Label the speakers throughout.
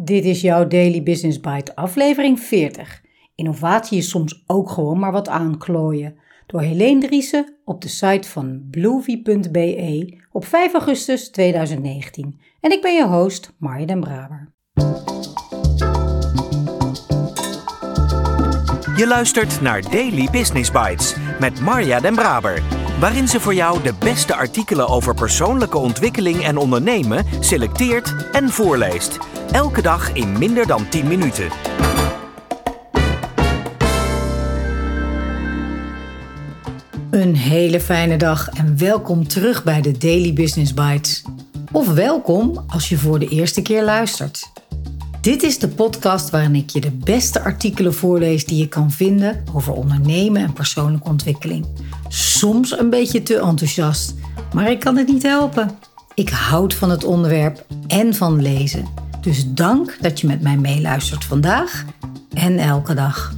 Speaker 1: Dit is jouw Daily Business Bite, aflevering 40. Innovatie is soms ook gewoon maar wat aanklooien. Door Helene Driessen op de site van bluevie.be op 5 augustus 2019. En ik ben je host, Marja den Braber.
Speaker 2: Je luistert naar Daily Business Bites met Marja den Braber waarin ze voor jou de beste artikelen over persoonlijke ontwikkeling en ondernemen selecteert en voorleest. Elke dag in minder dan 10 minuten.
Speaker 1: Een hele fijne dag en welkom terug bij de Daily Business Bites. Of welkom als je voor de eerste keer luistert. Dit is de podcast waarin ik je de beste artikelen voorlees die je kan vinden over ondernemen en persoonlijke ontwikkeling. Soms een beetje te enthousiast, maar ik kan het niet helpen. Ik houd van het onderwerp en van lezen. Dus dank dat je met mij meeluistert vandaag en elke dag.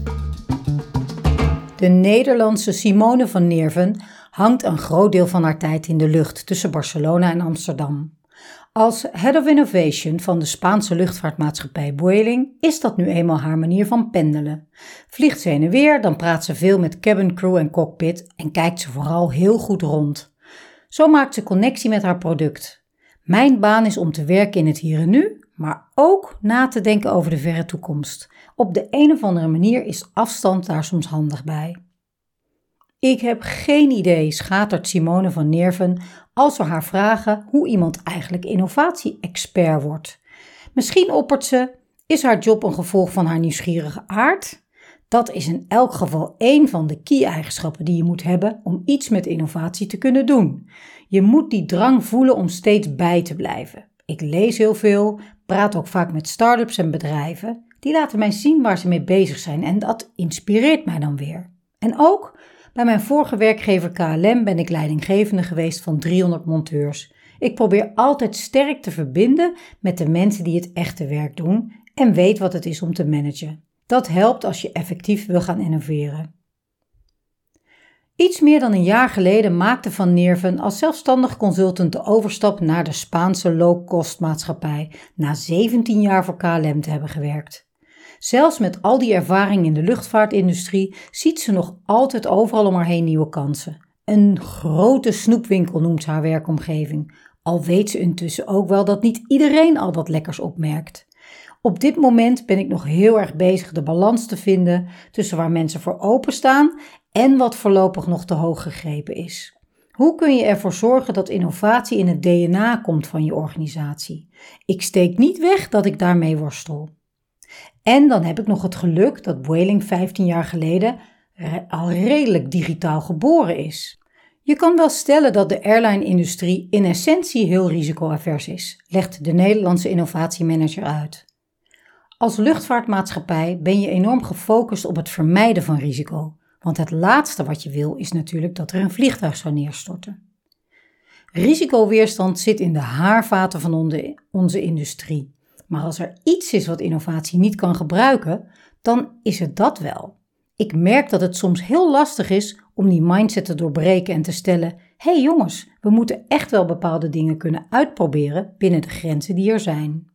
Speaker 1: De Nederlandse Simone van Neerven hangt een groot deel van haar tijd in de lucht tussen Barcelona en Amsterdam. Als Head of Innovation van de Spaanse luchtvaartmaatschappij Vueling is dat nu eenmaal haar manier van pendelen. Vliegt ze heen en weer, dan praat ze veel met cabin crew en cockpit en kijkt ze vooral heel goed rond. Zo maakt ze connectie met haar product. Mijn baan is om te werken in het hier en nu, maar ook na te denken over de verre toekomst. Op de een of andere manier is afstand daar soms handig bij. Ik heb geen idee, schatert Simone van Nerven als we haar vragen hoe iemand eigenlijk innovatie-expert wordt. Misschien oppert ze: is haar job een gevolg van haar nieuwsgierige aard? Dat is in elk geval één van de key-eigenschappen die je moet hebben om iets met innovatie te kunnen doen. Je moet die drang voelen om steeds bij te blijven. Ik lees heel veel, praat ook vaak met start-ups en bedrijven. Die laten mij zien waar ze mee bezig zijn en dat inspireert mij dan weer. En ook bij mijn vorige werkgever KLM ben ik leidinggevende geweest van 300 monteurs. Ik probeer altijd sterk te verbinden met de mensen die het echte werk doen en weet wat het is om te managen. Dat helpt als je effectief wil gaan innoveren. Iets meer dan een jaar geleden maakte Van Nerven als zelfstandig consultant de overstap naar de Spaanse low-cost maatschappij, na 17 jaar voor KLM te hebben gewerkt. Zelfs met al die ervaring in de luchtvaartindustrie ziet ze nog altijd overal om haar heen nieuwe kansen. Een grote snoepwinkel noemt haar werkomgeving, al weet ze intussen ook wel dat niet iedereen al wat lekkers opmerkt. Op dit moment ben ik nog heel erg bezig de balans te vinden tussen waar mensen voor openstaan en wat voorlopig nog te hoog gegrepen is. Hoe kun je ervoor zorgen dat innovatie in het DNA komt van je organisatie? Ik steek niet weg dat ik daarmee worstel. En dan heb ik nog het geluk dat Whaling 15 jaar geleden al redelijk digitaal geboren is. Je kan wel stellen dat de airline-industrie in essentie heel risicoavers is, legt de Nederlandse innovatiemanager uit. Als luchtvaartmaatschappij ben je enorm gefocust op het vermijden van risico, want het laatste wat je wil is natuurlijk dat er een vliegtuig zou neerstorten. Risicoweerstand zit in de haarvaten van onze industrie. Maar als er iets is wat innovatie niet kan gebruiken, dan is het dat wel. Ik merk dat het soms heel lastig is om die mindset te doorbreken en te stellen: hé hey jongens, we moeten echt wel bepaalde dingen kunnen uitproberen binnen de grenzen die er zijn.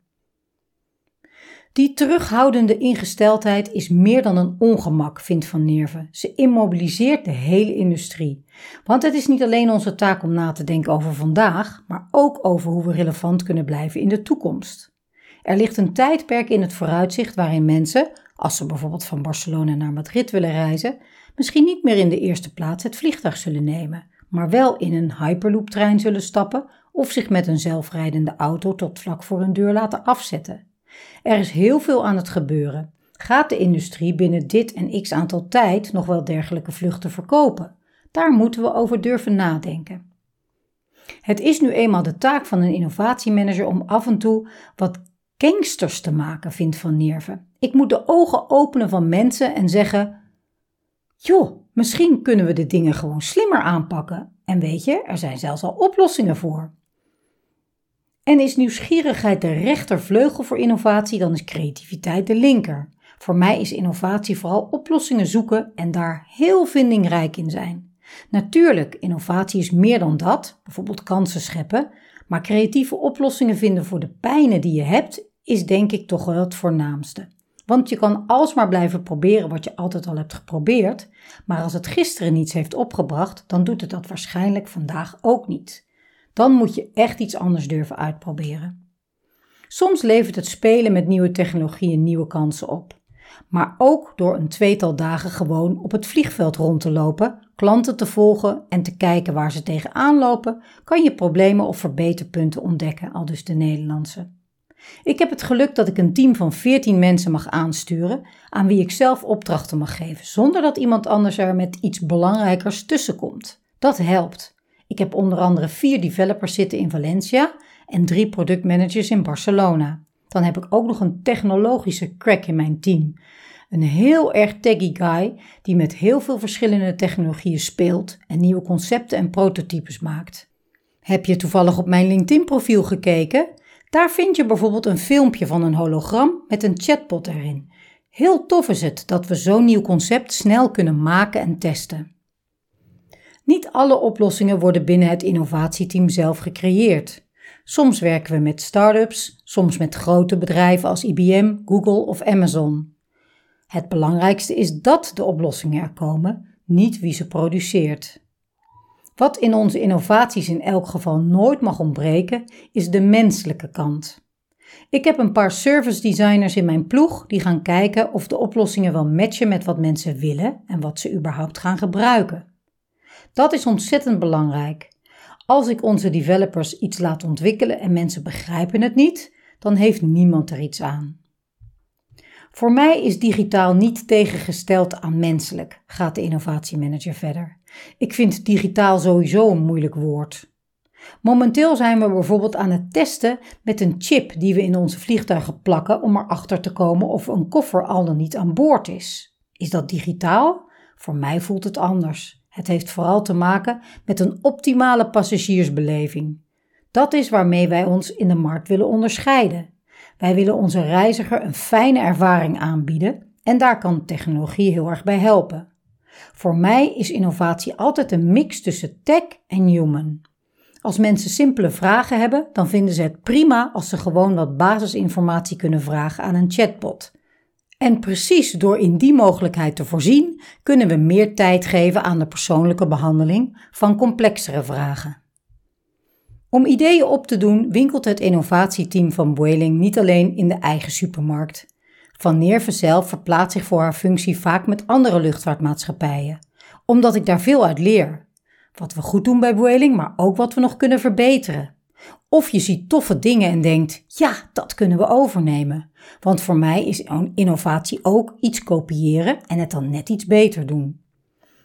Speaker 1: Die terughoudende ingesteldheid is meer dan een ongemak, vindt Van Nerven. Ze immobiliseert de hele industrie. Want het is niet alleen onze taak om na te denken over vandaag, maar ook over hoe we relevant kunnen blijven in de toekomst. Er ligt een tijdperk in het vooruitzicht waarin mensen, als ze bijvoorbeeld van Barcelona naar Madrid willen reizen, misschien niet meer in de eerste plaats het vliegtuig zullen nemen, maar wel in een hyperlooptrein zullen stappen of zich met een zelfrijdende auto tot vlak voor hun deur laten afzetten. Er is heel veel aan het gebeuren. Gaat de industrie binnen dit en x aantal tijd nog wel dergelijke vluchten verkopen? Daar moeten we over durven nadenken. Het is nu eenmaal de taak van een innovatiemanager om af en toe wat gangsters te maken, vindt Van Nerven. Ik moet de ogen openen van mensen en zeggen: Joh, misschien kunnen we de dingen gewoon slimmer aanpakken. En weet je, er zijn zelfs al oplossingen voor. En is nieuwsgierigheid de rechtervleugel voor innovatie, dan is creativiteit de linker. Voor mij is innovatie vooral oplossingen zoeken en daar heel vindingrijk in zijn. Natuurlijk, innovatie is meer dan dat, bijvoorbeeld kansen scheppen, maar creatieve oplossingen vinden voor de pijnen die je hebt is denk ik toch wel het voornaamste. Want je kan alsmaar blijven proberen wat je altijd al hebt geprobeerd, maar als het gisteren niets heeft opgebracht, dan doet het dat waarschijnlijk vandaag ook niet. Dan moet je echt iets anders durven uitproberen. Soms levert het spelen met nieuwe technologieën nieuwe kansen op. Maar ook door een tweetal dagen gewoon op het vliegveld rond te lopen, klanten te volgen en te kijken waar ze tegenaan lopen, kan je problemen of verbeterpunten ontdekken, al dus de Nederlandse. Ik heb het geluk dat ik een team van 14 mensen mag aansturen, aan wie ik zelf opdrachten mag geven, zonder dat iemand anders er met iets belangrijkers tussenkomt. Dat helpt. Ik heb onder andere vier developers zitten in Valencia en drie productmanagers in Barcelona. Dan heb ik ook nog een technologische crack in mijn team. Een heel erg taggy guy die met heel veel verschillende technologieën speelt en nieuwe concepten en prototypes maakt. Heb je toevallig op mijn LinkedIn-profiel gekeken? Daar vind je bijvoorbeeld een filmpje van een hologram met een chatbot erin. Heel tof is het dat we zo'n nieuw concept snel kunnen maken en testen. Niet alle oplossingen worden binnen het innovatieteam zelf gecreëerd. Soms werken we met start-ups, soms met grote bedrijven als IBM, Google of Amazon. Het belangrijkste is dat de oplossingen er komen, niet wie ze produceert. Wat in onze innovaties in elk geval nooit mag ontbreken, is de menselijke kant. Ik heb een paar service designers in mijn ploeg die gaan kijken of de oplossingen wel matchen met wat mensen willen en wat ze überhaupt gaan gebruiken. Dat is ontzettend belangrijk. Als ik onze developers iets laat ontwikkelen en mensen begrijpen het niet, dan heeft niemand er iets aan. Voor mij is digitaal niet tegengesteld aan menselijk, gaat de innovatiemanager verder. Ik vind digitaal sowieso een moeilijk woord. Momenteel zijn we bijvoorbeeld aan het testen met een chip die we in onze vliegtuigen plakken om erachter te komen of een koffer al dan niet aan boord is. Is dat digitaal? Voor mij voelt het anders. Het heeft vooral te maken met een optimale passagiersbeleving. Dat is waarmee wij ons in de markt willen onderscheiden. Wij willen onze reiziger een fijne ervaring aanbieden en daar kan technologie heel erg bij helpen. Voor mij is innovatie altijd een mix tussen tech en human. Als mensen simpele vragen hebben, dan vinden ze het prima als ze gewoon wat basisinformatie kunnen vragen aan een chatbot. En precies door in die mogelijkheid te voorzien, kunnen we meer tijd geven aan de persoonlijke behandeling van complexere vragen. Om ideeën op te doen, winkelt het innovatieteam van Boeing niet alleen in de eigen supermarkt. Van Neerve zelf verplaatst zich voor haar functie vaak met andere luchtvaartmaatschappijen, omdat ik daar veel uit leer. Wat we goed doen bij Boeing, maar ook wat we nog kunnen verbeteren. Of je ziet toffe dingen en denkt: ja, dat kunnen we overnemen. Want voor mij is innovatie ook iets kopiëren en het dan net iets beter doen.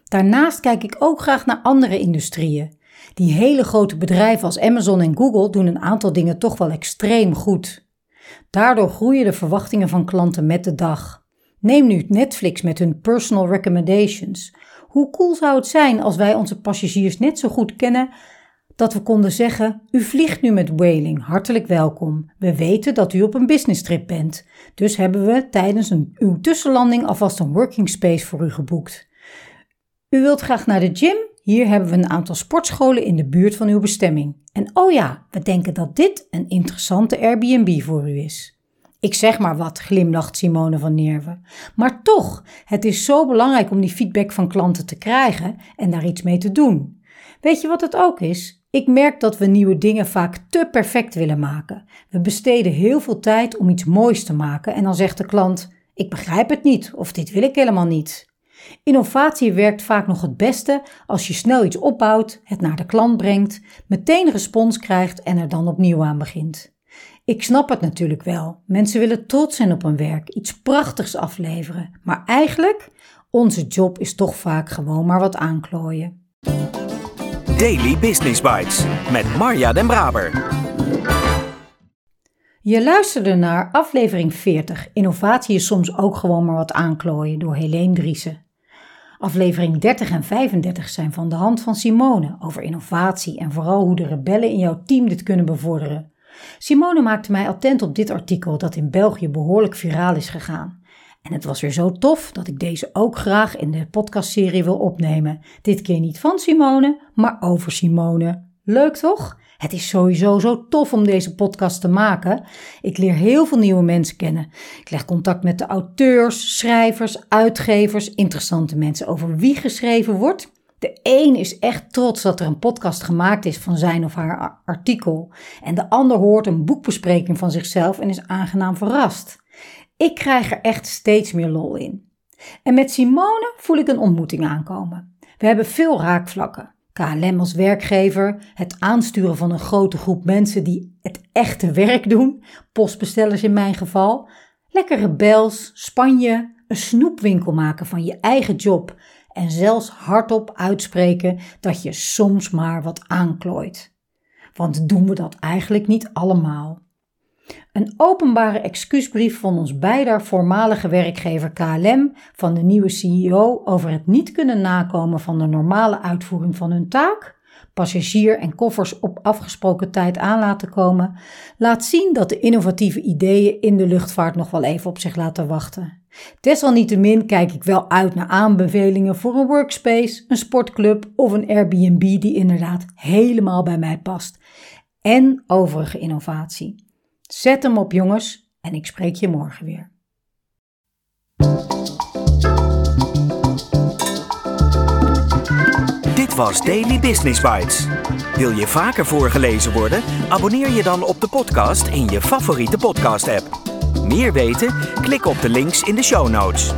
Speaker 1: Daarnaast kijk ik ook graag naar andere industrieën. Die hele grote bedrijven als Amazon en Google doen een aantal dingen toch wel extreem goed. Daardoor groeien de verwachtingen van klanten met de dag. Neem nu Netflix met hun personal recommendations. Hoe cool zou het zijn als wij onze passagiers net zo goed kennen dat we konden zeggen: U vliegt nu met Whaling, hartelijk welkom. We weten dat u op een business trip bent, dus hebben we tijdens een, uw tussenlanding alvast een working space voor u geboekt. U wilt graag naar de gym? Hier hebben we een aantal sportscholen in de buurt van uw bestemming. En oh ja, we denken dat dit een interessante Airbnb voor u is. Ik zeg maar wat, glimlacht Simone van Nerven. Maar toch, het is zo belangrijk om die feedback van klanten te krijgen en daar iets mee te doen. Weet je wat het ook is? Ik merk dat we nieuwe dingen vaak te perfect willen maken. We besteden heel veel tijd om iets moois te maken en dan zegt de klant: Ik begrijp het niet of dit wil ik helemaal niet. Innovatie werkt vaak nog het beste als je snel iets opbouwt, het naar de klant brengt, meteen respons krijgt en er dan opnieuw aan begint. Ik snap het natuurlijk wel. Mensen willen trots zijn op hun werk, iets prachtigs afleveren. Maar eigenlijk, onze job is toch vaak gewoon maar wat aanklooien.
Speaker 2: Daily Business Bites met Marja Den Braber.
Speaker 1: Je luisterde naar aflevering 40. Innovatie is soms ook gewoon maar wat aanklooien door Helene Driessen. Aflevering 30 en 35 zijn van de hand van Simone over innovatie en vooral hoe de rebellen in jouw team dit kunnen bevorderen. Simone maakte mij attent op dit artikel dat in België behoorlijk viraal is gegaan. En het was weer zo tof dat ik deze ook graag in de podcastserie wil opnemen. Dit keer niet van Simone, maar over Simone. Leuk toch? Het is sowieso zo tof om deze podcast te maken. Ik leer heel veel nieuwe mensen kennen. Ik leg contact met de auteurs, schrijvers, uitgevers, interessante mensen over wie geschreven wordt. De een is echt trots dat er een podcast gemaakt is van zijn of haar artikel. En de ander hoort een boekbespreking van zichzelf en is aangenaam verrast. Ik krijg er echt steeds meer lol in. En met Simone voel ik een ontmoeting aankomen. We hebben veel raakvlakken. KLM als werkgever, het aansturen van een grote groep mensen die het echte werk doen, postbestellers in mijn geval, lekkere bels, Spanje, een snoepwinkel maken van je eigen job en zelfs hardop uitspreken dat je soms maar wat aanklooit. Want doen we dat eigenlijk niet allemaal? Een openbare excuusbrief van ons beider voormalige werkgever KLM van de nieuwe CEO over het niet kunnen nakomen van de normale uitvoering van hun taak, passagier en koffers op afgesproken tijd aan laten komen, laat zien dat de innovatieve ideeën in de luchtvaart nog wel even op zich laten wachten. Desalniettemin kijk ik wel uit naar aanbevelingen voor een workspace, een sportclub of een Airbnb die inderdaad helemaal bij mij past. En overige innovatie. Zet hem op, jongens, en ik spreek je morgen weer.
Speaker 2: Dit was Daily Business Bites. Wil je vaker voorgelezen worden? Abonneer je dan op de podcast in je favoriete podcast-app. Meer weten? Klik op de links in de show notes.